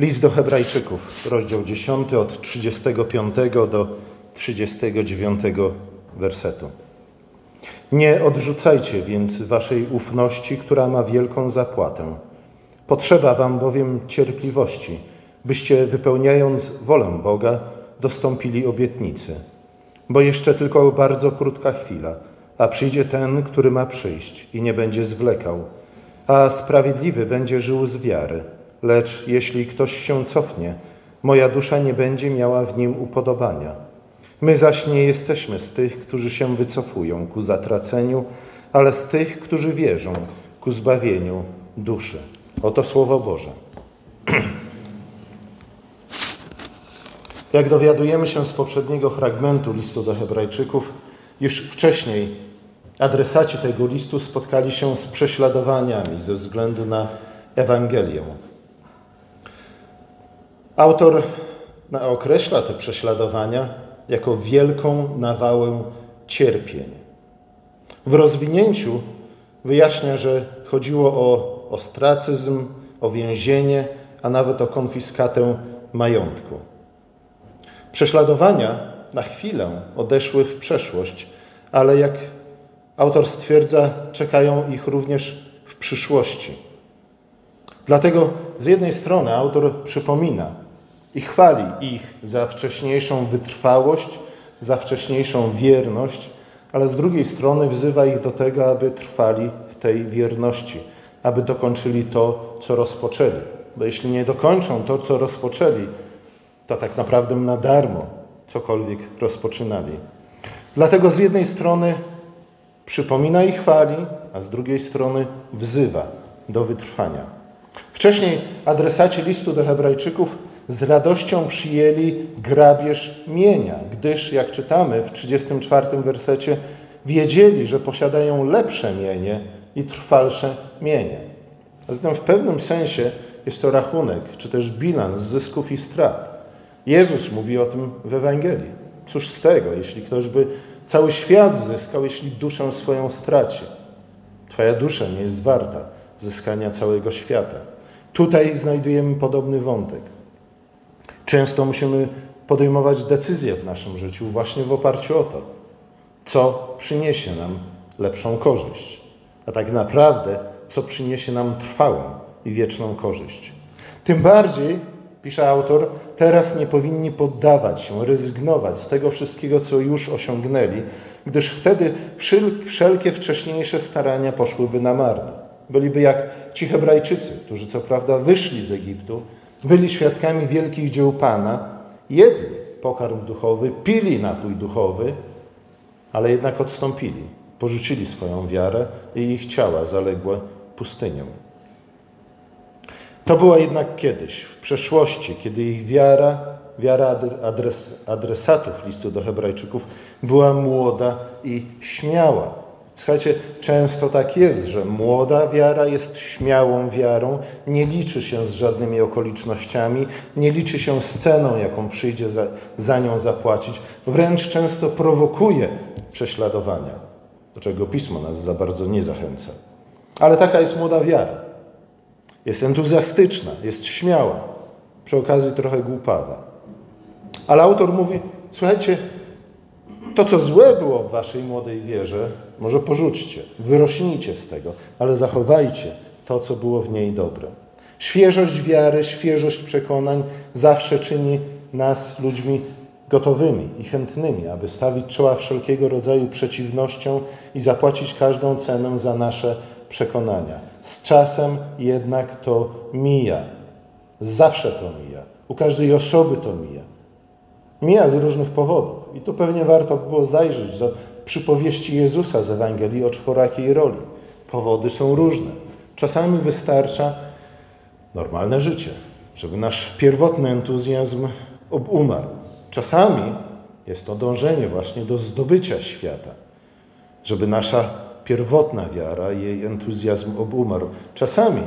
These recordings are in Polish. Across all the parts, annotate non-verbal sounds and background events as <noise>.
List do Hebrajczyków, rozdział 10 od 35 do 39 wersetu. Nie odrzucajcie więc waszej ufności, która ma wielką zapłatę. Potrzeba wam bowiem cierpliwości, byście wypełniając wolę Boga, dostąpili obietnicy. Bo jeszcze tylko bardzo krótka chwila, a przyjdzie ten, który ma przyjść i nie będzie zwlekał, a sprawiedliwy będzie żył z wiary. Lecz jeśli ktoś się cofnie, moja dusza nie będzie miała w nim upodobania. My zaś nie jesteśmy z tych, którzy się wycofują ku zatraceniu, ale z tych, którzy wierzą ku zbawieniu duszy. Oto Słowo Boże. Jak dowiadujemy się z poprzedniego fragmentu listu do Hebrajczyków, już wcześniej adresaci tego listu spotkali się z prześladowaniami ze względu na Ewangelię. Autor określa te prześladowania jako wielką nawałę cierpień. W rozwinięciu wyjaśnia, że chodziło o ostracyzm, o więzienie, a nawet o konfiskatę majątku. Prześladowania na chwilę odeszły w przeszłość, ale jak autor stwierdza, czekają ich również w przyszłości. Dlatego z jednej strony autor przypomina i chwali ich za wcześniejszą wytrwałość, za wcześniejszą wierność, ale z drugiej strony wzywa ich do tego, aby trwali w tej wierności, aby dokończyli to, co rozpoczęli. Bo jeśli nie dokończą to, co rozpoczęli, to tak naprawdę na darmo cokolwiek rozpoczynali. Dlatego z jednej strony przypomina i chwali, a z drugiej strony wzywa do wytrwania. Wcześniej adresaci listu do Hebrajczyków z radością przyjęli grabież mienia, gdyż, jak czytamy w 34 wersecie, wiedzieli, że posiadają lepsze mienie i trwalsze mienie. Zatem w pewnym sensie jest to rachunek, czy też bilans zysków i strat. Jezus mówi o tym w Ewangelii. Cóż z tego, jeśli ktoś by cały świat zyskał, jeśli duszę swoją straci? Twoja dusza nie jest warta zyskania całego świata. Tutaj znajdujemy podobny wątek. Często musimy podejmować decyzje w naszym życiu właśnie w oparciu o to, co przyniesie nam lepszą korzyść, a tak naprawdę, co przyniesie nam trwałą i wieczną korzyść. Tym bardziej, pisze autor, teraz nie powinni poddawać się, rezygnować z tego wszystkiego, co już osiągnęli, gdyż wtedy wszelkie wcześniejsze starania poszłyby na marne. Byliby jak ci Hebrajczycy, którzy co prawda wyszli z Egiptu, byli świadkami wielkich dzieł Pana, jedli pokarm duchowy, pili napój duchowy, ale jednak odstąpili, porzucili swoją wiarę i ich ciała zaległe pustynią. To było jednak kiedyś, w przeszłości, kiedy ich wiara, wiara adres, adresatów listu do Hebrajczyków była młoda i śmiała. Słuchajcie, często tak jest, że młoda wiara jest śmiałą wiarą, nie liczy się z żadnymi okolicznościami, nie liczy się z ceną, jaką przyjdzie za, za nią zapłacić, wręcz często prowokuje prześladowania, do czego pismo nas za bardzo nie zachęca. Ale taka jest młoda wiara. Jest entuzjastyczna, jest śmiała, przy okazji trochę głupawa. Ale autor mówi: Słuchajcie, to, co złe było w waszej młodej wierze, może porzućcie, wyrośnijcie z tego, ale zachowajcie to, co było w niej dobre. Świeżość wiary, świeżość przekonań zawsze czyni nas ludźmi gotowymi i chętnymi, aby stawić czoła wszelkiego rodzaju przeciwnościom i zapłacić każdą cenę za nasze przekonania. Z czasem jednak to mija. Zawsze to mija. U każdej osoby to mija. Mija z różnych powodów. I tu pewnie warto było zajrzeć do przypowieści Jezusa z Ewangelii o czworakiej roli. Powody są różne. Czasami wystarcza normalne życie, żeby nasz pierwotny entuzjazm obumarł. Czasami jest to dążenie właśnie do zdobycia świata, żeby nasza pierwotna wiara, jej entuzjazm obumarł. Czasami,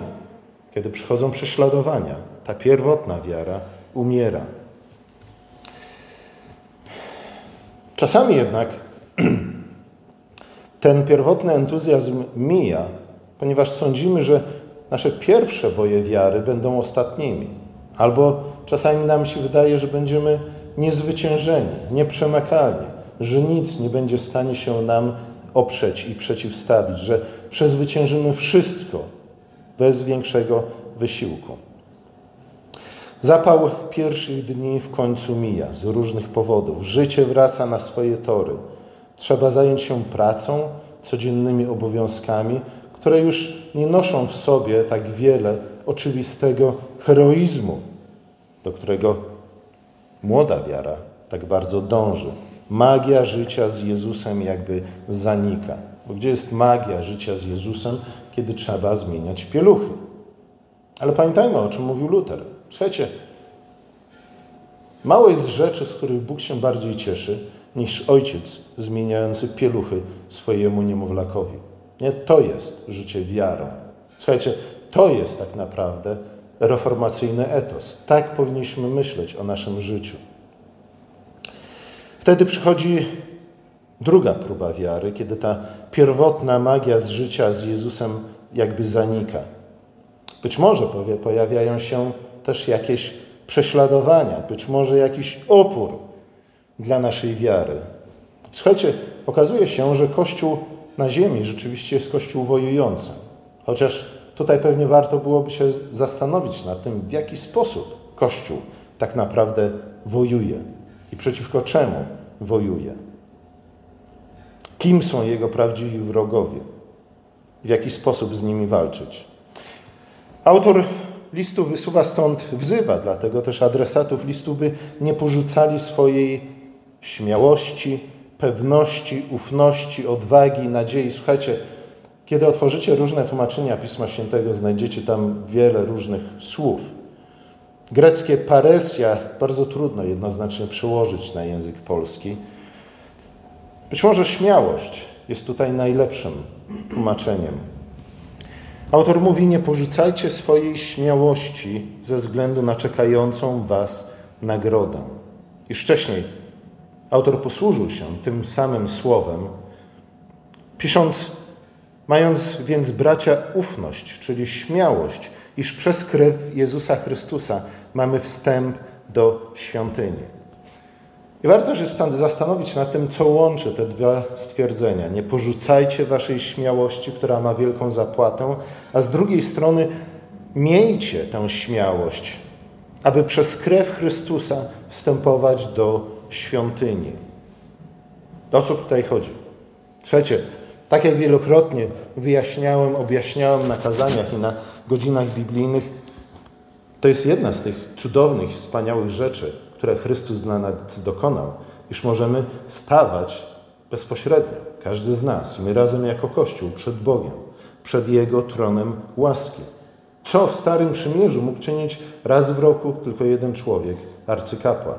kiedy przychodzą prześladowania, ta pierwotna wiara umiera. Czasami jednak <clears throat> ten pierwotny entuzjazm mija, ponieważ sądzimy, że nasze pierwsze boje wiary będą ostatnimi. Albo czasami nam się wydaje, że będziemy niezwyciężeni, nieprzemakalni, że nic nie będzie w stanie się nam oprzeć i przeciwstawić, że przezwyciężymy wszystko bez większego wysiłku. Zapał pierwszych dni w końcu mija z różnych powodów. Życie wraca na swoje tory. Trzeba zająć się pracą, codziennymi obowiązkami, które już nie noszą w sobie tak wiele oczywistego heroizmu, do którego młoda wiara tak bardzo dąży. Magia życia z Jezusem jakby zanika. Bo gdzie jest magia życia z Jezusem, kiedy trzeba zmieniać pieluchy? Ale pamiętajmy, o czym mówił Luter. Słuchajcie, mało jest rzeczy, z których Bóg się bardziej cieszy, niż ojciec zmieniający pieluchy swojemu niemowlakowi. Nie, to jest życie wiarą. Słuchajcie, to jest tak naprawdę reformacyjny etos. Tak powinniśmy myśleć o naszym życiu. Wtedy przychodzi druga próba wiary, kiedy ta pierwotna magia z życia z Jezusem jakby zanika. Być może pojawiają się też jakieś prześladowania, być może jakiś opór dla naszej wiary. Słuchajcie, okazuje się, że Kościół na ziemi rzeczywiście jest Kościół wojujący. Chociaż tutaj pewnie warto byłoby się zastanowić nad tym, w jaki sposób Kościół tak naprawdę wojuje i przeciwko czemu wojuje. Kim są jego prawdziwi wrogowie? W jaki sposób z nimi walczyć? Autor listu wysuwa stąd wzywa, dlatego też adresatów listu by nie porzucali swojej śmiałości, pewności, ufności, odwagi, nadziei. Słuchajcie, kiedy otworzycie różne tłumaczenia Pisma Świętego, znajdziecie tam wiele różnych słów. Greckie paresja bardzo trudno jednoznacznie przełożyć na język polski. Być może śmiałość jest tutaj najlepszym tłumaczeniem. Autor mówi: Nie porzucajcie swojej śmiałości ze względu na czekającą Was nagrodę. I wcześniej autor posłużył się tym samym słowem, pisząc: Mając więc bracia ufność, czyli śmiałość, iż przez krew Jezusa Chrystusa mamy wstęp do świątyni. I warto się zastanowić nad tym, co łączy te dwa stwierdzenia. Nie porzucajcie waszej śmiałości, która ma wielką zapłatę, a z drugiej strony miejcie tę śmiałość, aby przez krew Chrystusa wstępować do świątyni. O co tutaj chodzi? Słuchajcie, tak jak wielokrotnie wyjaśniałem, objaśniałem na kazaniach i na godzinach biblijnych, to jest jedna z tych cudownych, wspaniałych rzeczy, które Chrystus dla nas dokonał, iż możemy stawać bezpośrednio, każdy z nas, my razem jako Kościół, przed Bogiem, przed Jego tronem łaski. Co w Starym Przymierzu mógł czynić raz w roku tylko jeden człowiek, arcykapłan?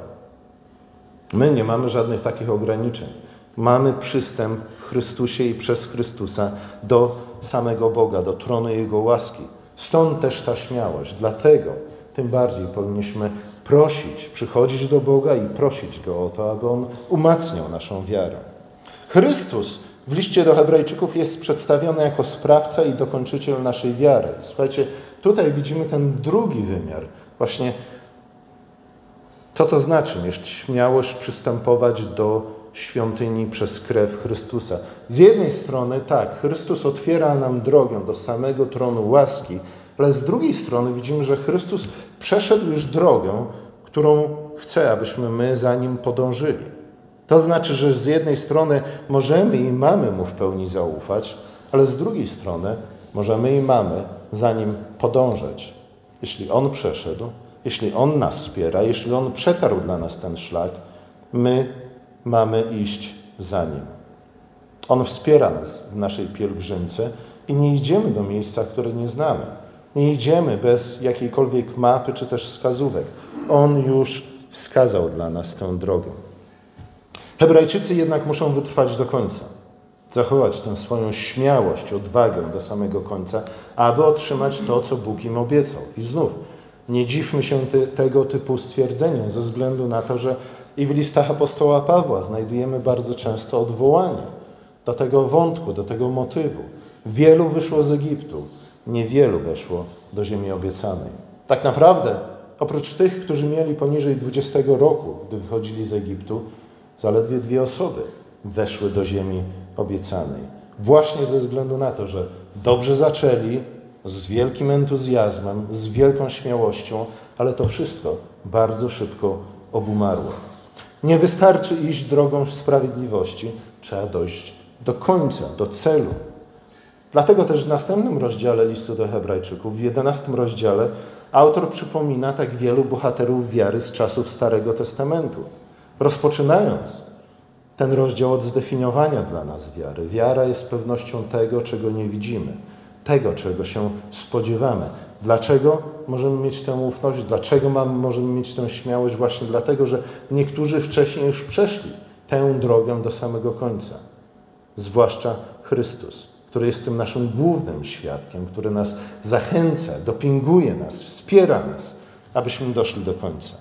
My nie mamy żadnych takich ograniczeń. Mamy przystęp w Chrystusie i przez Chrystusa do samego Boga, do tronu Jego łaski. Stąd też ta śmiałość. Dlatego tym bardziej powinniśmy prosić, przychodzić do Boga i prosić Go o to, aby On umacniał naszą wiarę. Chrystus w liście do Hebrajczyków jest przedstawiony jako sprawca i dokończyciel naszej wiary. Słuchajcie, tutaj widzimy ten drugi wymiar. Właśnie co to znaczy mieć śmiałość przystępować do świątyni przez krew Chrystusa? Z jednej strony tak, Chrystus otwiera nam drogę do samego tronu łaski, ale z drugiej strony widzimy, że Chrystus przeszedł już drogę, którą chce, abyśmy my za nim podążyli. To znaczy, że z jednej strony możemy i mamy mu w pełni zaufać, ale z drugiej strony możemy i mamy za nim podążać. Jeśli on przeszedł, jeśli on nas wspiera, jeśli on przetarł dla nas ten szlak, my mamy iść za nim. On wspiera nas w naszej pielgrzymce i nie idziemy do miejsca, które nie znamy. Nie idziemy bez jakiejkolwiek mapy czy też wskazówek. On już wskazał dla nas tę drogę. Hebrajczycy jednak muszą wytrwać do końca, zachować tę swoją śmiałość, odwagę do samego końca, aby otrzymać to, co Bóg im obiecał. I znów, nie dziwmy się te, tego typu stwierdzeniom, ze względu na to, że i w listach apostoła Pawła znajdujemy bardzo często odwołanie do tego wątku, do tego motywu. Wielu wyszło z Egiptu, niewielu weszło do ziemi obiecanej. Tak naprawdę Oprócz tych, którzy mieli poniżej 20 roku, gdy wychodzili z Egiptu, zaledwie dwie osoby weszły do ziemi obiecanej. Właśnie ze względu na to, że dobrze zaczęli, z wielkim entuzjazmem, z wielką śmiałością, ale to wszystko bardzo szybko obumarło. Nie wystarczy iść drogą sprawiedliwości, trzeba dojść do końca, do celu. Dlatego też w następnym rozdziale listu do Hebrajczyków, w jedenastym rozdziale, autor przypomina tak wielu bohaterów wiary z czasów Starego Testamentu. Rozpoczynając ten rozdział od zdefiniowania dla nas wiary. Wiara jest pewnością tego, czego nie widzimy, tego, czego się spodziewamy. Dlaczego możemy mieć tę ufność? Dlaczego mamy, możemy mieć tę śmiałość? Właśnie dlatego, że niektórzy wcześniej już przeszli tę drogę do samego końca. Zwłaszcza Chrystus, który jest tym naszym głównym świadkiem, który nas zachęca, dopinguje nas, wspiera nas, abyśmy doszli do końca.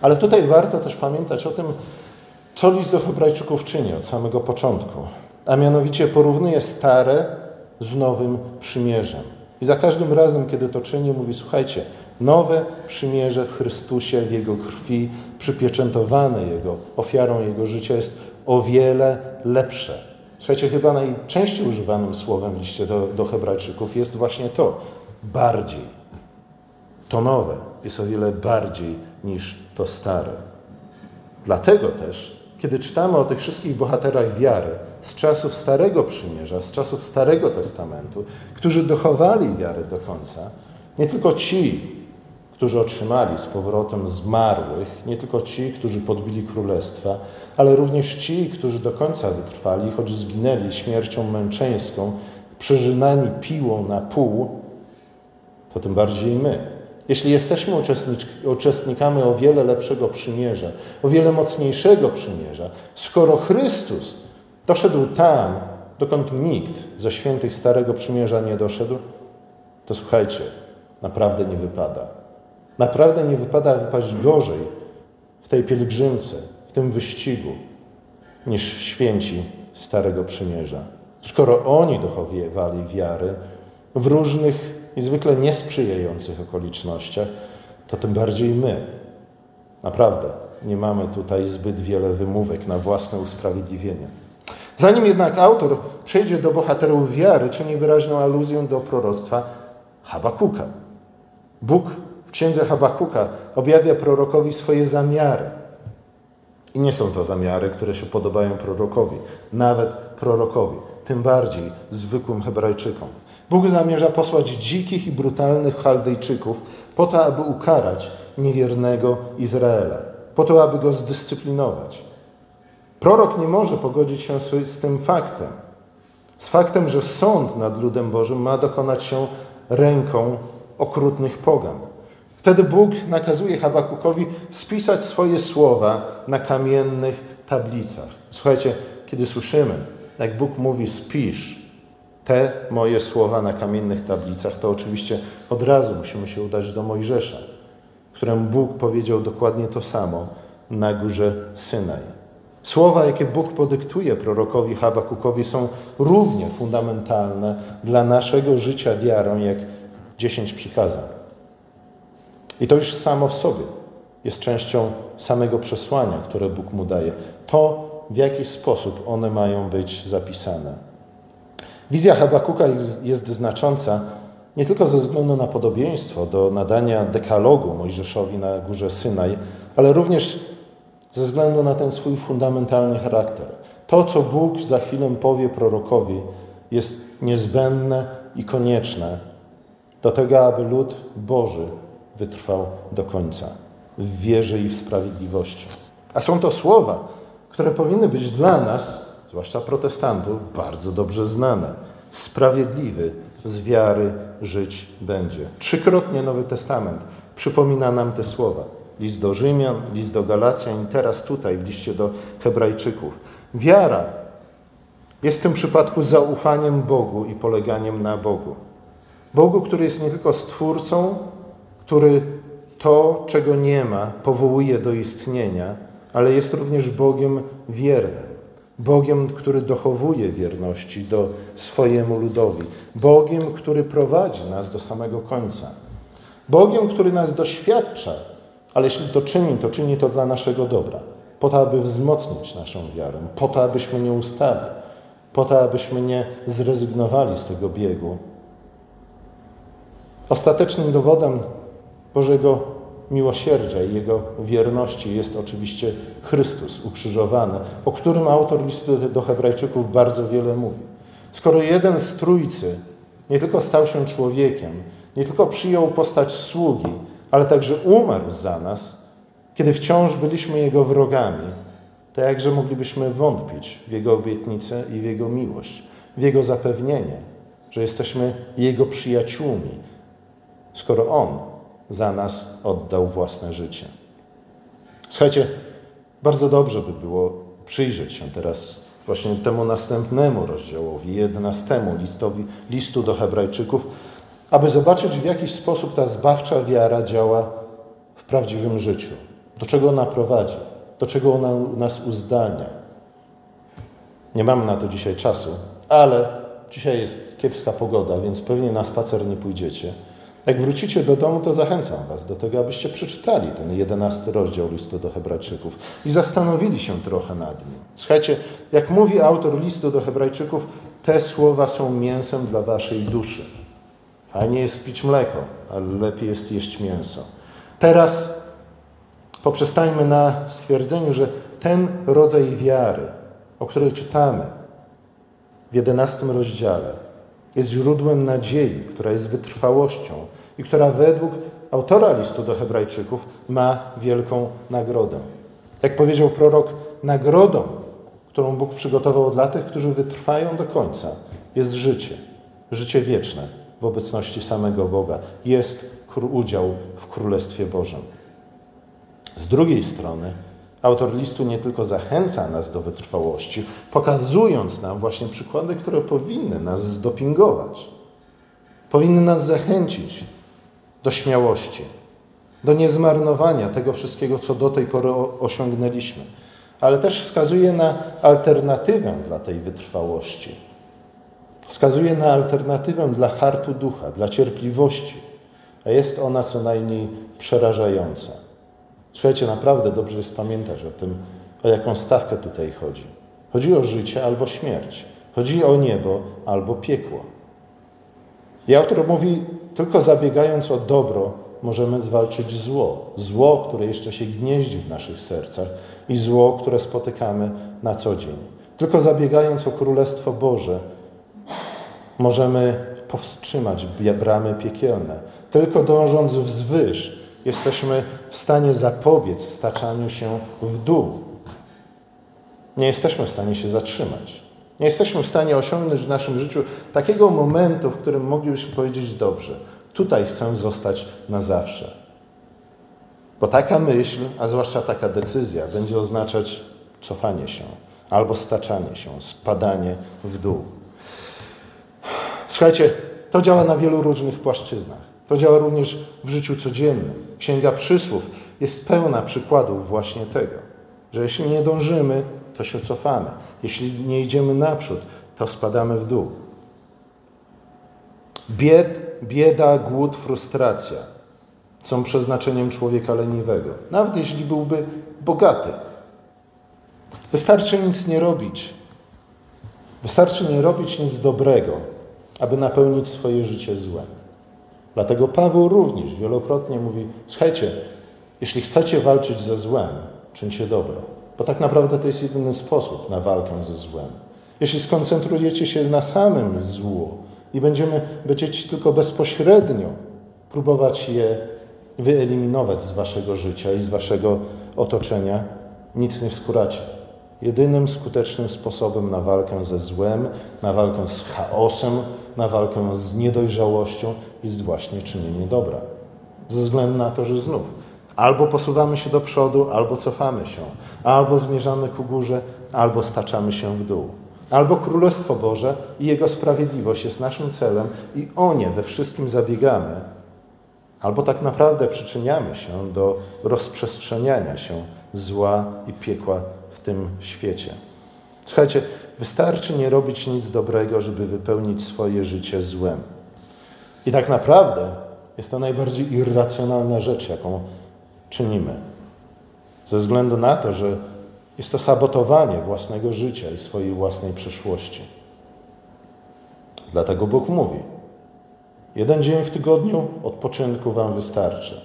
Ale tutaj warto też pamiętać o tym, co list do Hebrajczyków czyni od samego początku, a mianowicie porównuje stare z nowym przymierzem. I za każdym razem, kiedy to czyni, mówi: Słuchajcie, nowe przymierze w Chrystusie, w Jego krwi, przypieczętowane Jego ofiarą Jego życia jest o wiele lepsze. Słuchajcie, chyba najczęściej używanym słowem w liście do, do Hebrajczyków jest właśnie to bardziej. To nowe jest o wiele bardziej niż to stare. Dlatego też, kiedy czytamy o tych wszystkich bohaterach wiary z czasów Starego Przymierza, z czasów Starego Testamentu, którzy dochowali wiary do końca, nie tylko ci, którzy otrzymali z powrotem zmarłych, nie tylko ci, którzy podbili królestwa, ale również ci, którzy do końca wytrwali, choć zginęli śmiercią męczeńską, przeżynani piłą na pół, to tym bardziej my, jeśli jesteśmy uczestnikami o wiele lepszego przymierza, o wiele mocniejszego przymierza, skoro Chrystus doszedł tam, dokąd nikt ze świętych Starego Przymierza nie doszedł, to słuchajcie, naprawdę nie wypada. Naprawdę nie wypada wypaść gorzej w tej pielgrzymce, tym wyścigu, niż święci Starego Przymierza. Skoro oni dochowywali wiary w różnych i zwykle niesprzyjających okolicznościach, to tym bardziej my. Naprawdę nie mamy tutaj zbyt wiele wymówek na własne usprawiedliwienie. Zanim jednak autor przejdzie do bohaterów wiary, czyni wyraźną aluzję do proroctwa Habakuka. Bóg w księdze Habakuka objawia prorokowi swoje zamiary. I nie są to zamiary, które się podobają prorokowi, nawet prorokowi, tym bardziej zwykłym Hebrajczykom. Bóg zamierza posłać dzikich i brutalnych Chaldejczyków po to, aby ukarać niewiernego Izraela, po to, aby go zdyscyplinować. Prorok nie może pogodzić się z tym faktem, z faktem, że sąd nad ludem Bożym ma dokonać się ręką okrutnych pogan. Wtedy Bóg nakazuje Habakukowi spisać swoje słowa na kamiennych tablicach. Słuchajcie, kiedy słyszymy, jak Bóg mówi spisz, te moje słowa na kamiennych tablicach, to oczywiście od razu musimy się udać do Mojżesza, któremu Bóg powiedział dokładnie to samo na górze Synaj. Słowa, jakie Bóg podyktuje prorokowi Habakukowi, są równie fundamentalne dla naszego życia wiarą, jak dziesięć przykazań. I to już samo w sobie jest częścią samego przesłania, które Bóg mu daje. To, w jaki sposób one mają być zapisane. Wizja Habakuka jest znacząca nie tylko ze względu na podobieństwo do nadania dekalogu Mojżeszowi na górze Synaj, ale również ze względu na ten swój fundamentalny charakter. To, co Bóg za chwilę powie prorokowi, jest niezbędne i konieczne do tego, aby lud Boży wytrwał do końca w wierze i w sprawiedliwości. A są to słowa, które powinny być dla nas zwłaszcza protestantów, bardzo dobrze znane. Sprawiedliwy z wiary żyć będzie. Trzykrotnie Nowy Testament przypomina nam te słowa. List do Rzymian, list do Galacjan i teraz tutaj w liście do Hebrajczyków. Wiara jest w tym przypadku zaufaniem Bogu i poleganiem na Bogu. Bogu, który jest nie tylko stwórcą, który to, czego nie ma, powołuje do istnienia, ale jest również Bogiem wiernym. Bogiem, który dochowuje wierności do swojemu ludowi, Bogiem, który prowadzi nas do samego końca. Bogiem, który nas doświadcza, ale jeśli to czyni, to czyni to dla naszego dobra, po to, aby wzmocnić naszą wiarę, po to, abyśmy nie ustali, po to, abyśmy nie zrezygnowali z tego biegu. Ostatecznym dowodem Bożego miłosierdzia i Jego wierności jest oczywiście Chrystus ukrzyżowany, o którym autor listu do Hebrajczyków bardzo wiele mówi. Skoro jeden z Trójcy nie tylko stał się człowiekiem, nie tylko przyjął postać sługi, ale także umarł za nas, kiedy wciąż byliśmy Jego wrogami, to jakże moglibyśmy wątpić w Jego obietnicę i w Jego miłość, w Jego zapewnienie, że jesteśmy Jego przyjaciółmi, skoro On za nas oddał własne życie. Słuchajcie, bardzo dobrze by było przyjrzeć się teraz właśnie temu następnemu rozdziałowi, jedenastemu listowi, listu do Hebrajczyków, aby zobaczyć, w jaki sposób ta zbawcza wiara działa w prawdziwym życiu, do czego ona prowadzi, do czego ona nas uzdalnia. Nie mamy na to dzisiaj czasu, ale dzisiaj jest kiepska pogoda, więc pewnie na spacer nie pójdziecie. Jak wrócicie do domu, to zachęcam Was do tego, abyście przeczytali ten jedenasty rozdział listu do Hebrajczyków i zastanowili się trochę nad nim. Słuchajcie, jak mówi autor listu do Hebrajczyków, te słowa są mięsem dla Waszej duszy. Fajnie jest pić mleko, ale lepiej jest jeść mięso. Teraz poprzestańmy na stwierdzeniu, że ten rodzaj wiary, o której czytamy w jedenastym rozdziale, jest źródłem nadziei, która jest wytrwałością i która według autora listu do Hebrajczyków ma wielką nagrodę. Jak powiedział prorok, nagrodą, którą Bóg przygotował dla tych, którzy wytrwają do końca, jest życie, życie wieczne w obecności samego Boga. Jest udział w Królestwie Bożym. Z drugiej strony, autor listu nie tylko zachęca nas do wytrwałości, pokazując nam właśnie przykłady, które powinny nas zdopingować, powinny nas zachęcić do śmiałości, do niezmarnowania tego wszystkiego, co do tej pory osiągnęliśmy, ale też wskazuje na alternatywę dla tej wytrwałości. Wskazuje na alternatywę dla hartu ducha, dla cierpliwości, a jest ona co najmniej przerażająca. Słuchajcie, naprawdę dobrze jest pamiętać o tym, o jaką stawkę tutaj chodzi. Chodzi o życie albo śmierć. Chodzi o niebo albo piekło. I autor mówi, tylko zabiegając o dobro, możemy zwalczyć zło. Zło, które jeszcze się gnieździ w naszych sercach i zło, które spotykamy na co dzień. Tylko zabiegając o Królestwo Boże, możemy powstrzymać bramy piekielne. Tylko dążąc wzwyż, jesteśmy w stanie zapobiec staczaniu się w dół. Nie jesteśmy w stanie się zatrzymać. Nie jesteśmy w stanie osiągnąć w naszym życiu takiego momentu, w którym moglibyśmy powiedzieć dobrze, tutaj chcę zostać na zawsze. Bo taka myśl, a zwłaszcza taka decyzja, będzie oznaczać cofanie się albo staczanie się, spadanie w dół. Słuchajcie, to działa na wielu różnych płaszczyznach. To działa również w życiu codziennym. Księga Przysłów jest pełna przykładów właśnie tego, że jeśli nie dążymy, to się cofamy. Jeśli nie idziemy naprzód, to spadamy w dół. Bied, bieda, głód, frustracja są przeznaczeniem człowieka leniwego, nawet jeśli byłby bogaty. Wystarczy nic nie robić. Wystarczy nie robić nic dobrego, aby napełnić swoje życie złem. Dlatego Paweł również wielokrotnie mówi: Słuchajcie, jeśli chcecie walczyć ze złem, czyńcie dobro. Bo tak naprawdę to jest jedyny sposób na walkę ze złem. Jeśli skoncentrujecie się na samym złu i będziemy, będziecie tylko bezpośrednio próbować je wyeliminować z waszego życia i z waszego otoczenia, nic nie wskóracie. Jedynym skutecznym sposobem na walkę ze złem, na walkę z chaosem, na walkę z niedojrzałością jest właśnie czynienie dobra. Ze względu na to, że znów albo posuwamy się do przodu, albo cofamy się, albo zmierzamy ku górze, albo staczamy się w dół. Albo Królestwo Boże i Jego sprawiedliwość jest naszym celem i o nie we wszystkim zabiegamy, albo tak naprawdę przyczyniamy się do rozprzestrzeniania się zła i piekła w tym świecie. Słuchajcie, wystarczy nie robić nic dobrego, żeby wypełnić swoje życie złem. I tak naprawdę jest to najbardziej irracjonalna rzecz, jaką czynimy. Ze względu na to, że jest to sabotowanie własnego życia i swojej własnej przyszłości. Dlatego Bóg mówi: Jeden dzień w tygodniu odpoczynku Wam wystarczy.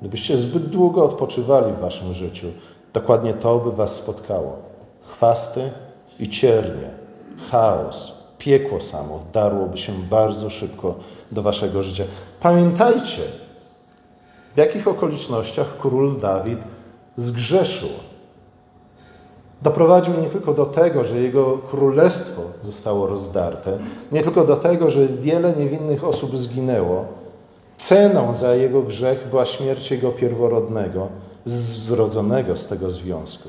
Gdybyście zbyt długo odpoczywali w Waszym życiu, dokładnie to by Was spotkało. Chwasty i ciernie, chaos, piekło samo wdarłoby się bardzo szybko do Waszego życia. Pamiętajcie, w jakich okolicznościach król Dawid zgrzeszył. Doprowadził nie tylko do tego, że jego królestwo zostało rozdarte, nie tylko do tego, że wiele niewinnych osób zginęło. Ceną za jego grzech była śmierć jego pierworodnego, zrodzonego z tego związku.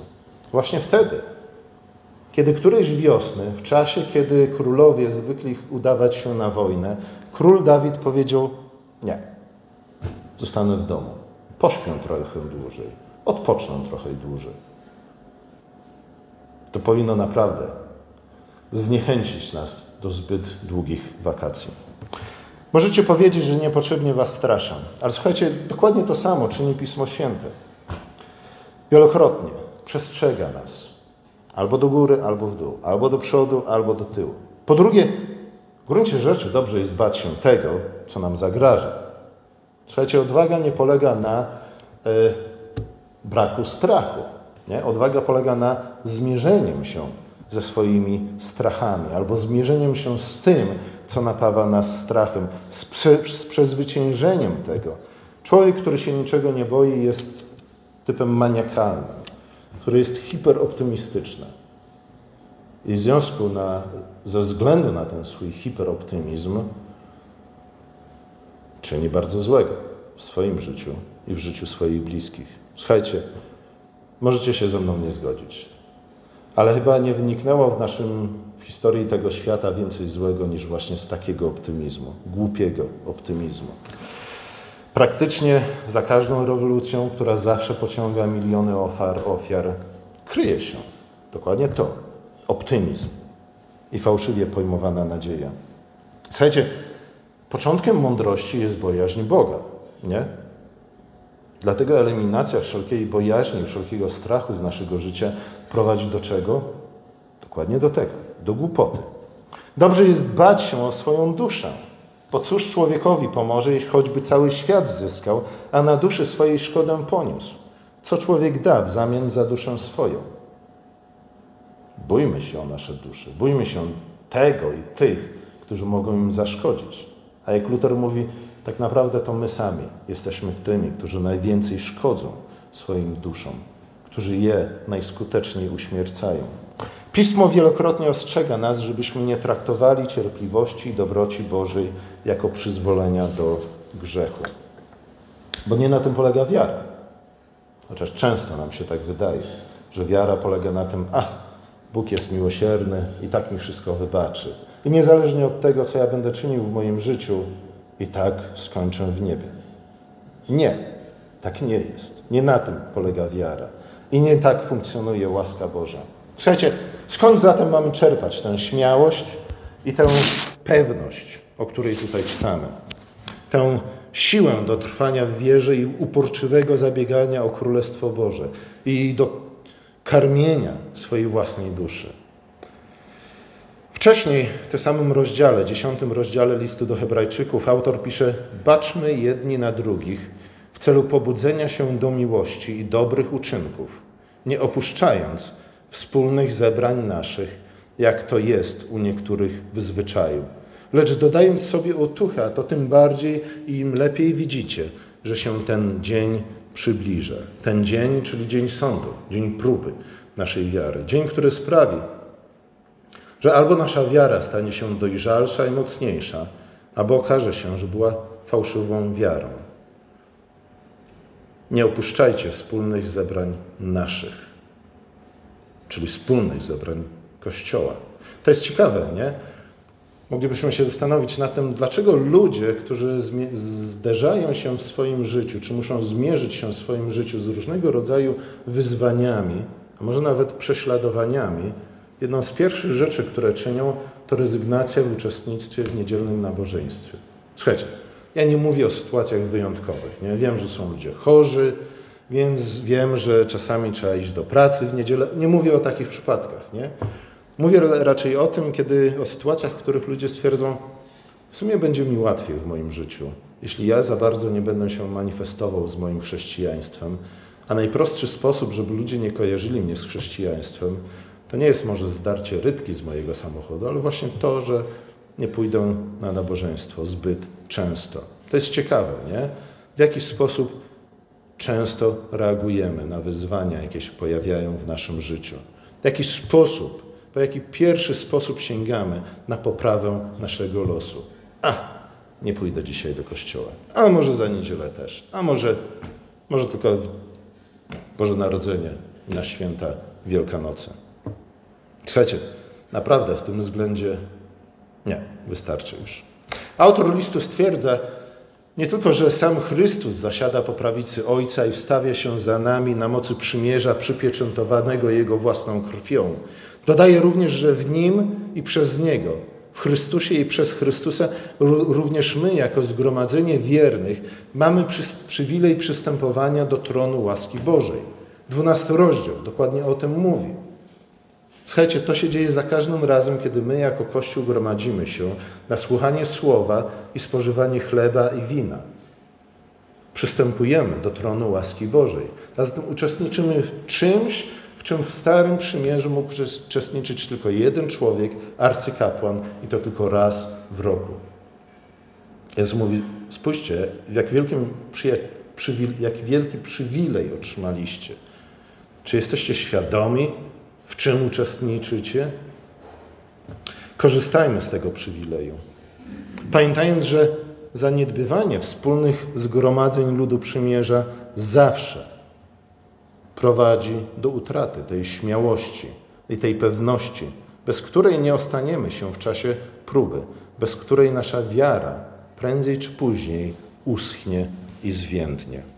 Właśnie wtedy, kiedy którejś wiosny, w czasie, kiedy królowie zwykli udawać się na wojnę, król Dawid powiedział: Nie, zostanę w domu, pośpię trochę dłużej, odpocznę trochę dłużej to powinno naprawdę zniechęcić nas do zbyt długich wakacji. Możecie powiedzieć, że niepotrzebnie Was straszam, ale słuchajcie, dokładnie to samo czyni Pismo Święte. Wielokrotnie przestrzega nas albo do góry, albo w dół, albo do przodu, albo do tyłu. Po drugie, w gruncie rzeczy dobrze jest bać się tego, co nam zagraża. Słuchajcie, odwaga nie polega na y, braku strachu. Nie? Odwaga polega na zmierzeniem się ze swoimi strachami, albo zmierzeniem się z tym, co napawa nas strachem, z, prze, z przezwyciężeniem tego. Człowiek, który się niczego nie boi, jest typem maniakalnym, który jest hiperoptymistyczny. I w związku na, ze względu na ten swój hiperoptymizm czyni bardzo złego w swoim życiu i w życiu swoich bliskich. Słuchajcie, Możecie się ze mną nie zgodzić. Ale chyba nie wyniknęło w naszym w historii tego świata więcej złego niż właśnie z takiego optymizmu, głupiego optymizmu. Praktycznie za każdą rewolucją, która zawsze pociąga miliony ofiar, ofiar kryje się dokładnie to optymizm i fałszywie pojmowana nadzieja. Słuchajcie, początkiem mądrości jest bojaźń Boga, nie? Dlatego eliminacja wszelkiej bojaźni, wszelkiego strachu z naszego życia prowadzi do czego? Dokładnie do tego, do głupoty. Dobrze jest dbać się o swoją duszę, bo cóż człowiekowi pomoże, jeśli choćby cały świat zyskał, a na duszy swojej szkodę poniósł? Co człowiek da w zamian za duszę swoją? Bójmy się o nasze dusze, bójmy się tego i tych, którzy mogą im zaszkodzić. A jak Luther mówi, tak naprawdę to my sami jesteśmy tymi, którzy najwięcej szkodzą swoim duszom, którzy je najskuteczniej uśmiercają. Pismo wielokrotnie ostrzega nas, żebyśmy nie traktowali cierpliwości i dobroci Bożej jako przyzwolenia do grzechu. Bo nie na tym polega wiara. Chociaż często nam się tak wydaje, że wiara polega na tym, ach, Bóg jest miłosierny i tak mi wszystko wybaczy. I niezależnie od tego, co ja będę czynił w moim życiu, i tak skończę w niebie. Nie, tak nie jest. Nie na tym polega wiara. I nie tak funkcjonuje łaska Boża. Słuchajcie, skąd zatem mamy czerpać tę śmiałość i tę pewność, o której tutaj czytamy? Tę siłę do trwania w wierze i uporczywego zabiegania o Królestwo Boże i do karmienia swojej własnej duszy. Wcześniej w tym samym rozdziale, dziesiątym rozdziale listu do Hebrajczyków, autor pisze: Baczmy jedni na drugich w celu pobudzenia się do miłości i dobrych uczynków, nie opuszczając wspólnych zebrań naszych, jak to jest u niektórych w zwyczaju. Lecz dodając sobie otucha, to tym bardziej i im lepiej widzicie, że się ten dzień przybliża. Ten dzień, czyli dzień sądu, dzień próby naszej wiary. Dzień, który sprawi, że albo nasza wiara stanie się dojrzalsza i mocniejsza, albo okaże się, że była fałszywą wiarą. Nie opuszczajcie wspólnych zebrań naszych, czyli wspólnych zebrań Kościoła. To jest ciekawe, nie? Moglibyśmy się zastanowić nad tym, dlaczego ludzie, którzy zderzają się w swoim życiu, czy muszą zmierzyć się w swoim życiu z różnego rodzaju wyzwaniami, a może nawet prześladowaniami, Jedną z pierwszych rzeczy, które czynią, to rezygnacja w uczestnictwie w niedzielnym nabożeństwie. Słuchajcie, Ja nie mówię o sytuacjach wyjątkowych. Nie? Wiem, że są ludzie chorzy, więc wiem, że czasami trzeba iść do pracy w niedzielę. Nie mówię o takich przypadkach. Nie? Mówię raczej o tym, kiedy o sytuacjach, w których ludzie stwierdzą, w sumie będzie mi łatwiej w moim życiu, jeśli ja za bardzo nie będę się manifestował z moim chrześcijaństwem. A najprostszy sposób, żeby ludzie nie kojarzyli mnie z chrześcijaństwem, to nie jest może zdarcie rybki z mojego samochodu, ale właśnie to, że nie pójdę na nabożeństwo zbyt często. To jest ciekawe, nie? W jaki sposób często reagujemy na wyzwania, jakie się pojawiają w naszym życiu. W jaki sposób, po jaki pierwszy sposób sięgamy na poprawę naszego losu. A, nie pójdę dzisiaj do kościoła. A może za niedzielę też. A może, może tylko Boże Narodzenie i na święta Wielkanocy. Słuchajcie, naprawdę w tym względzie nie, wystarczy już. Autor listu stwierdza nie tylko, że sam Chrystus zasiada po prawicy Ojca i wstawia się za nami na mocy przymierza przypieczętowanego Jego własną krwią. Dodaje również, że w Nim i przez Niego, w Chrystusie i przez Chrystusa, również my, jako zgromadzenie wiernych, mamy przywilej przystępowania do tronu łaski Bożej. Dwunasty rozdział dokładnie o tym mówi. Słuchajcie, to się dzieje za każdym razem, kiedy my jako Kościół gromadzimy się na słuchanie słowa i spożywanie chleba i wina. Przystępujemy do tronu łaski Bożej. Zatem uczestniczymy w czymś, w czym w Starym Przymierzu mógł uczestniczyć tylko jeden człowiek, arcykapłan, i to tylko raz w roku. Jezus mówi, spójrzcie, jak, wielkim jak wielki przywilej otrzymaliście. Czy jesteście świadomi, w czym uczestniczycie. Korzystajmy z tego przywileju. Pamiętając, że zaniedbywanie wspólnych zgromadzeń ludu przymierza zawsze prowadzi do utraty tej śmiałości i tej pewności, bez której nie ostaniemy się w czasie próby, bez której nasza wiara prędzej czy później uschnie i zwiędnie.